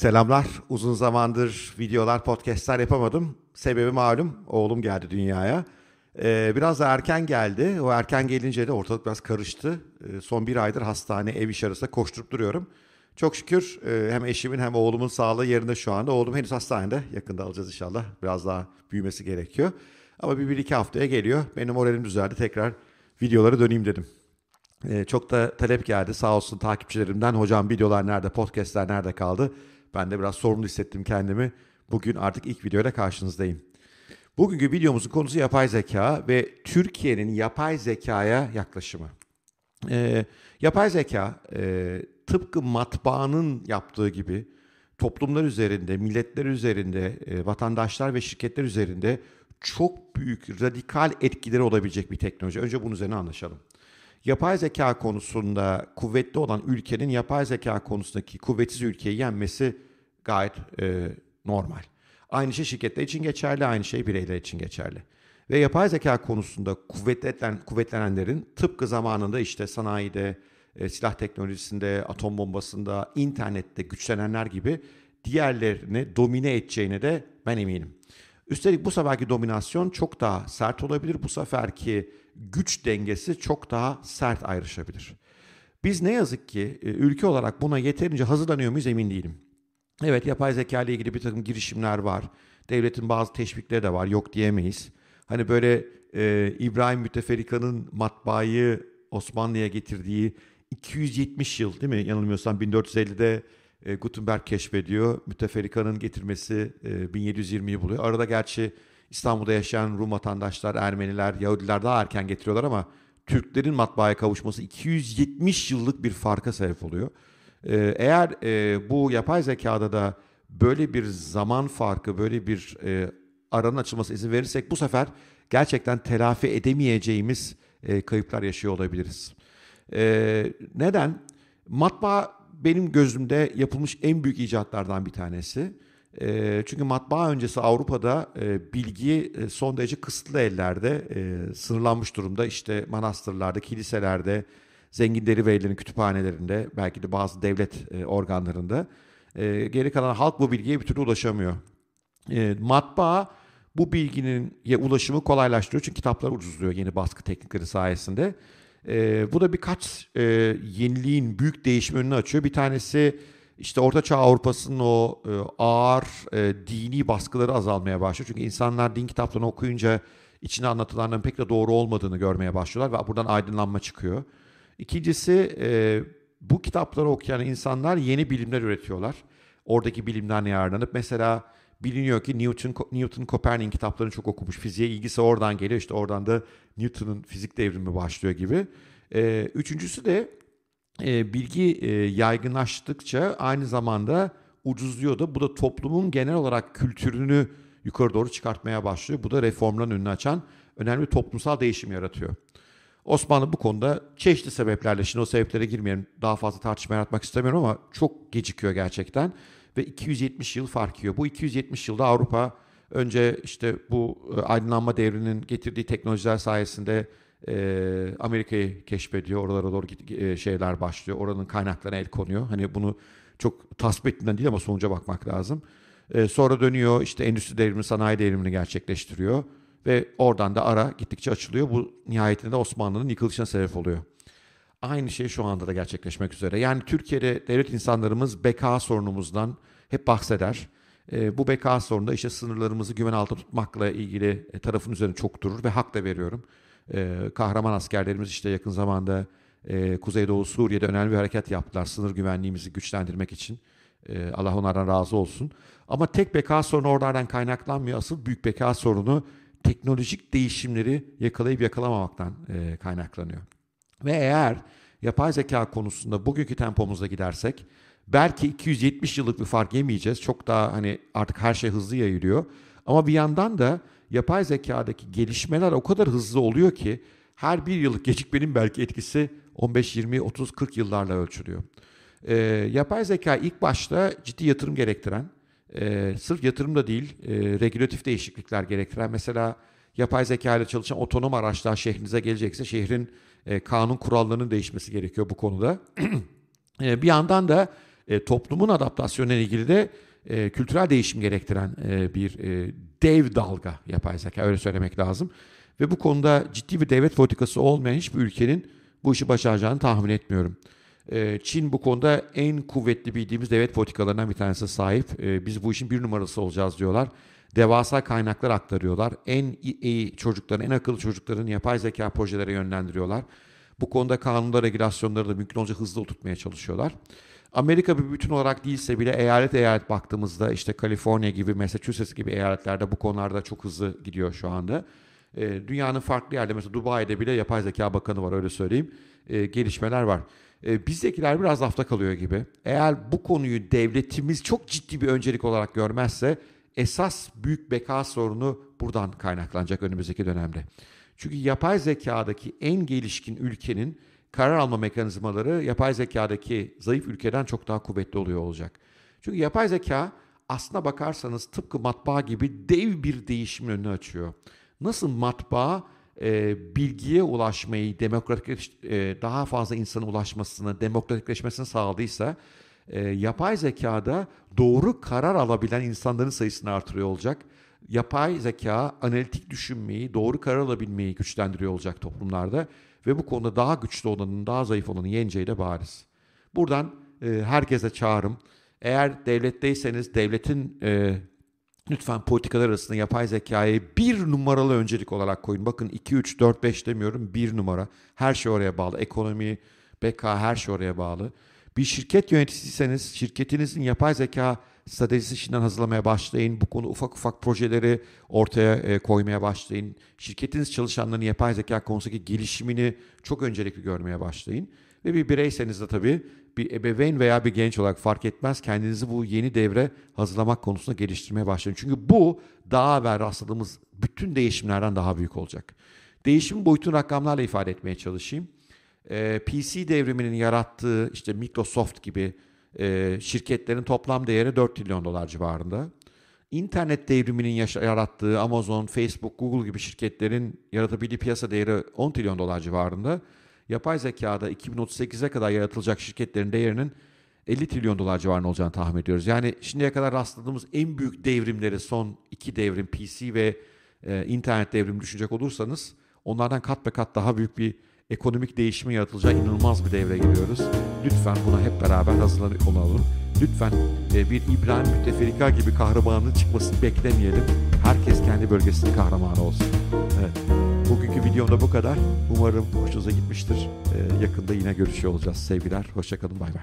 Selamlar. Uzun zamandır videolar, podcastler yapamadım. Sebebi malum. Oğlum geldi dünyaya. Ee, biraz da erken geldi. O erken gelince de ortalık biraz karıştı. Ee, son bir aydır hastane, ev iş arasında koşturup duruyorum. Çok şükür e, hem eşimin hem oğlumun sağlığı yerinde şu anda. Oğlum henüz hastanede. Yakında alacağız inşallah. Biraz daha büyümesi gerekiyor. Ama bir, bir iki haftaya geliyor. Benim moralim düzeldi. Tekrar videolara döneyim dedim. Ee, çok da talep geldi sağ olsun takipçilerimden. Hocam videolar nerede, podcastler nerede kaldı? Ben de biraz sorumlu hissettim kendimi. Bugün artık ilk videoyla karşınızdayım. Bugünkü videomuzun konusu yapay zeka ve Türkiye'nin yapay zekaya yaklaşımı. Ee, yapay zeka e, tıpkı matbaanın yaptığı gibi toplumlar üzerinde, milletler üzerinde, e, vatandaşlar ve şirketler üzerinde çok büyük, radikal etkileri olabilecek bir teknoloji. Önce bunun üzerine anlaşalım. Yapay zeka konusunda kuvvetli olan ülkenin yapay zeka konusundaki kuvvetsiz ülkeyi yenmesi gayet e, normal. Aynı şey şirketler için geçerli, aynı şey bireyler için geçerli. Ve yapay zeka konusunda kuvvetlenen, kuvvetlenenlerin tıpkı zamanında işte sanayide, e, silah teknolojisinde, atom bombasında, internette güçlenenler gibi diğerlerini domine edeceğine de ben eminim. Üstelik bu seferki dominasyon çok daha sert olabilir. Bu seferki güç dengesi çok daha sert ayrışabilir. Biz ne yazık ki e, ülke olarak buna yeterince hazırlanıyor muyuz emin değilim. Evet yapay zeka ile ilgili bir takım girişimler var. Devletin bazı teşvikleri de var yok diyemeyiz. Hani böyle e, İbrahim Müteferrika'nın matbaayı Osmanlı'ya getirdiği 270 yıl değil mi yanılmıyorsam 1450'de e, Gutenberg keşfediyor. Müteferrika'nın getirmesi e, 1720'yi buluyor. Arada gerçi İstanbul'da yaşayan Rum vatandaşlar, Ermeniler, Yahudiler daha erken getiriyorlar ama Türklerin matbaaya kavuşması 270 yıllık bir farka sebep oluyor. Ee, eğer e, bu yapay zekada da böyle bir zaman farkı, böyle bir e, aranın açılması izin verirsek bu sefer gerçekten telafi edemeyeceğimiz e, kayıplar yaşıyor olabiliriz. E, neden? Matbaa benim gözümde yapılmış en büyük icatlardan bir tanesi. E, çünkü matbaa öncesi Avrupa'da e, bilgi e, son derece kısıtlı ellerde, e, sınırlanmış durumda. İşte manastırlarda, kiliselerde, zenginleri ve ellerin kütüphanelerinde, belki de bazı devlet e, organlarında. E, geri kalan halk bu bilgiye bir türlü ulaşamıyor. E, matbaa bu bilginin ulaşımı kolaylaştırıyor çünkü kitaplar ucuzluyor yeni baskı teknikleri sayesinde. E, bu da birkaç e, yeniliğin büyük değişim önünü açıyor. Bir tanesi işte Ortaçağ Avrupa'sının o e, ağır e, dini baskıları azalmaya başlıyor. Çünkü insanlar din kitaplarını okuyunca içine anlatılanların pek de doğru olmadığını görmeye başlıyorlar ve buradan aydınlanma çıkıyor. İkincisi e, bu kitapları okuyan insanlar yeni bilimler üretiyorlar. Oradaki bilimden yararlanıp mesela biliniyor ki Newton, Newton Copernic'in kitaplarını çok okumuş. Fiziğe ilgisi oradan geliyor. İşte oradan da Newton'un fizik devrimi başlıyor gibi. E, üçüncüsü de e, bilgi e, yaygınlaştıkça aynı zamanda ucuzluyordu. Bu da toplumun genel olarak kültürünü yukarı doğru çıkartmaya başlıyor. Bu da reformların önünü açan önemli toplumsal değişim yaratıyor. Osmanlı bu konuda çeşitli sebeplerle, şimdi o sebeplere girmeyelim, daha fazla tartışma yaratmak istemiyorum ama çok gecikiyor gerçekten. Ve 270 yıl fark yiyor. Bu 270 yılda Avrupa önce işte bu e, aydınlanma devrinin getirdiği teknolojiler sayesinde e, Amerika'yı keşfediyor. Oralara doğru e, şeyler başlıyor. Oranın kaynaklarına el konuyor. Hani bunu çok tasvip ettiğinden değil ama sonuca bakmak lazım. E, sonra dönüyor işte endüstri devrimi, sanayi devrimini gerçekleştiriyor. Ve oradan da ara gittikçe açılıyor. Bu nihayetinde Osmanlı'nın yıkılışına sebep oluyor. Aynı şey şu anda da gerçekleşmek üzere. Yani Türkiye'de devlet insanlarımız beka sorunumuzdan hep bahseder. E, bu beka sorununda işte sınırlarımızı güven altında tutmakla ilgili e, tarafın üzerine çok durur ve hak da veriyorum. E, kahraman askerlerimiz işte yakın zamanda e, Kuzeydoğu Suriye'de önemli bir hareket yaptılar sınır güvenliğimizi güçlendirmek için. E, Allah onlardan razı olsun. Ama tek beka sorunu oralardan kaynaklanmıyor. Asıl büyük beka sorunu teknolojik değişimleri yakalayıp yakalamamaktan e, kaynaklanıyor. Ve eğer yapay zeka konusunda bugünkü tempomuzda gidersek belki 270 yıllık bir fark yemeyeceğiz. Çok daha hani artık her şey hızlı yayılıyor. Ama bir yandan da yapay zekadaki gelişmeler o kadar hızlı oluyor ki her bir yıllık gecikmenin belki etkisi 15, 20, 30, 40 yıllarla ölçülüyor. Ee, yapay zeka ilk başta ciddi yatırım gerektiren, e, sırf yatırım da değil, e, regülatif değişiklikler gerektiren, mesela yapay zeka ile çalışan otonom araçlar şehrinize gelecekse şehrin e, kanun kurallarının değişmesi gerekiyor bu konuda. e, bir yandan da e, toplumun adaptasyonu ile ilgili de e, kültürel değişim gerektiren e, bir e, dev dalga yapay zeka öyle söylemek lazım. Ve bu konuda ciddi bir devlet politikası olmayan hiçbir ülkenin bu işi başaracağını tahmin etmiyorum. E, Çin bu konuda en kuvvetli bildiğimiz devlet politikalarından bir tanesi sahip. E, biz bu işin bir numarası olacağız diyorlar. Devasa kaynaklar aktarıyorlar. En iyi çocukların, en akıllı çocukların yapay zeka projelere yönlendiriyorlar. Bu konuda kanunda regülasyonları da mümkün olunca hızlı oturtmaya çalışıyorlar. Amerika bir bütün olarak değilse bile eyalet eyalet baktığımızda işte Kaliforniya gibi, Massachusetts gibi eyaletlerde bu konularda çok hızlı gidiyor şu anda. E, dünyanın farklı yerde mesela Dubai'de bile yapay zeka bakanı var öyle söyleyeyim. Gelişmeler var. E, bizdekiler biraz hafta kalıyor gibi. Eğer bu konuyu devletimiz çok ciddi bir öncelik olarak görmezse esas büyük beka sorunu buradan kaynaklanacak önümüzdeki dönemde. Çünkü yapay zekadaki en gelişkin ülkenin karar alma mekanizmaları yapay zekadaki zayıf ülkeden çok daha kuvvetli oluyor olacak. Çünkü yapay zeka aslına bakarsanız tıpkı matbaa gibi dev bir değişimin önünü açıyor. Nasıl matbaa e, bilgiye ulaşmayı, demokratik e, daha fazla insana ulaşmasını, demokratikleşmesini sağladıysa e, yapay zekada doğru karar alabilen insanların sayısını artırıyor olacak. Yapay zeka analitik düşünmeyi, doğru karar alabilmeyi güçlendiriyor olacak toplumlarda ve bu konuda daha güçlü olanın, daha zayıf olanın yeneceği de bariz. Buradan e, herkese çağrım. Eğer devletteyseniz devletin e, lütfen politikalar arasında yapay zekayı bir numaralı öncelik olarak koyun. Bakın 2, 3, 4, 5 demiyorum bir numara. Her şey oraya bağlı. Ekonomi, beka her şey oraya bağlı. Bir şirket yöneticisiyseniz şirketinizin yapay zeka stratejisi şimdiden hazırlamaya başlayın. Bu konu ufak ufak projeleri ortaya e, koymaya başlayın. Şirketiniz çalışanlarının yapay zeka konusundaki gelişimini çok öncelikli görmeye başlayın. Ve bir bireyseniz de tabii bir ebeveyn veya bir genç olarak fark etmez kendinizi bu yeni devre hazırlamak konusunda geliştirmeye başlayın. Çünkü bu daha evvel rastladığımız bütün değişimlerden daha büyük olacak. Değişimin boyutunu rakamlarla ifade etmeye çalışayım. Ee, PC devriminin yarattığı işte Microsoft gibi e, şirketlerin toplam değeri 4 trilyon dolar civarında. İnternet devriminin yarattığı Amazon, Facebook, Google gibi şirketlerin yaratabildiği piyasa değeri 10 trilyon dolar civarında. Yapay zekada 2038'e kadar yaratılacak şirketlerin değerinin 50 trilyon dolar civarında olacağını tahmin ediyoruz. Yani şimdiye kadar rastladığımız en büyük devrimleri son iki devrim PC ve e, internet devrimi düşünecek olursanız onlardan kat be kat daha büyük bir ekonomik değişimi yaratılacağı inanılmaz bir devre giriyoruz. Lütfen buna hep beraber hazırlanıp olalım. Lütfen e, bir İbrahim Mütteferika gibi kahramanın çıkmasını beklemeyelim. Herkes kendi bölgesinin kahramanı olsun. Evet. Bugünkü videomda bu kadar. Umarım hoşunuza gitmiştir. E, yakında yine görüşüyor olacağız. Sevgiler, hoşçakalın, bay bay.